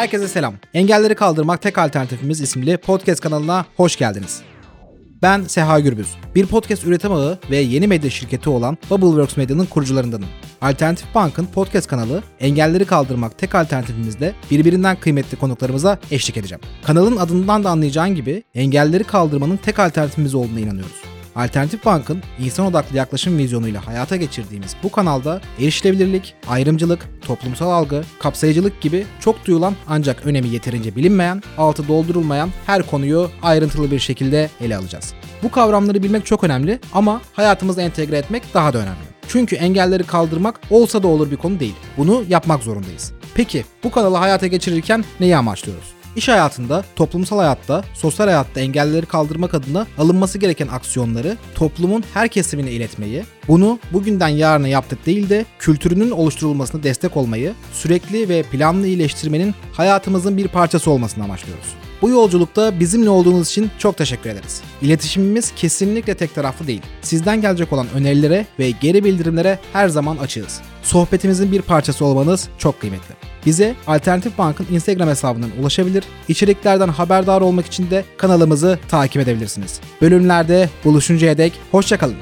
Herkese selam. Engelleri Kaldırmak Tek Alternatifimiz isimli podcast kanalına hoş geldiniz. Ben Seha Gürbüz. Bir podcast üretim ağı ve yeni medya şirketi olan Bubbleworks Medya'nın kurucularındanım. Alternatif Bank'ın podcast kanalı Engelleri Kaldırmak Tek Alternatifimizde birbirinden kıymetli konuklarımıza eşlik edeceğim. Kanalın adından da anlayacağın gibi engelleri kaldırmanın tek alternatifimiz olduğuna inanıyoruz. Alternatif Bank'ın insan odaklı yaklaşım vizyonuyla hayata geçirdiğimiz bu kanalda erişilebilirlik, ayrımcılık, toplumsal algı, kapsayıcılık gibi çok duyulan ancak önemi yeterince bilinmeyen, altı doldurulmayan her konuyu ayrıntılı bir şekilde ele alacağız. Bu kavramları bilmek çok önemli ama hayatımıza entegre etmek daha da önemli. Çünkü engelleri kaldırmak olsa da olur bir konu değil. Bunu yapmak zorundayız. Peki bu kanalı hayata geçirirken neyi amaçlıyoruz? İş hayatında, toplumsal hayatta, sosyal hayatta engelleri kaldırmak adına alınması gereken aksiyonları toplumun her kesimine iletmeyi, bunu bugünden yarına yaptık değil de kültürünün oluşturulmasına destek olmayı, sürekli ve planlı iyileştirmenin hayatımızın bir parçası olmasını amaçlıyoruz. Bu yolculukta bizimle olduğunuz için çok teşekkür ederiz. İletişimimiz kesinlikle tek taraflı değil. Sizden gelecek olan önerilere ve geri bildirimlere her zaman açığız. Sohbetimizin bir parçası olmanız çok kıymetli. Bize Alternatif Bank'ın Instagram hesabından ulaşabilir, içeriklerden haberdar olmak için de kanalımızı takip edebilirsiniz. Bölümlerde buluşuncaya dek hoşçakalın.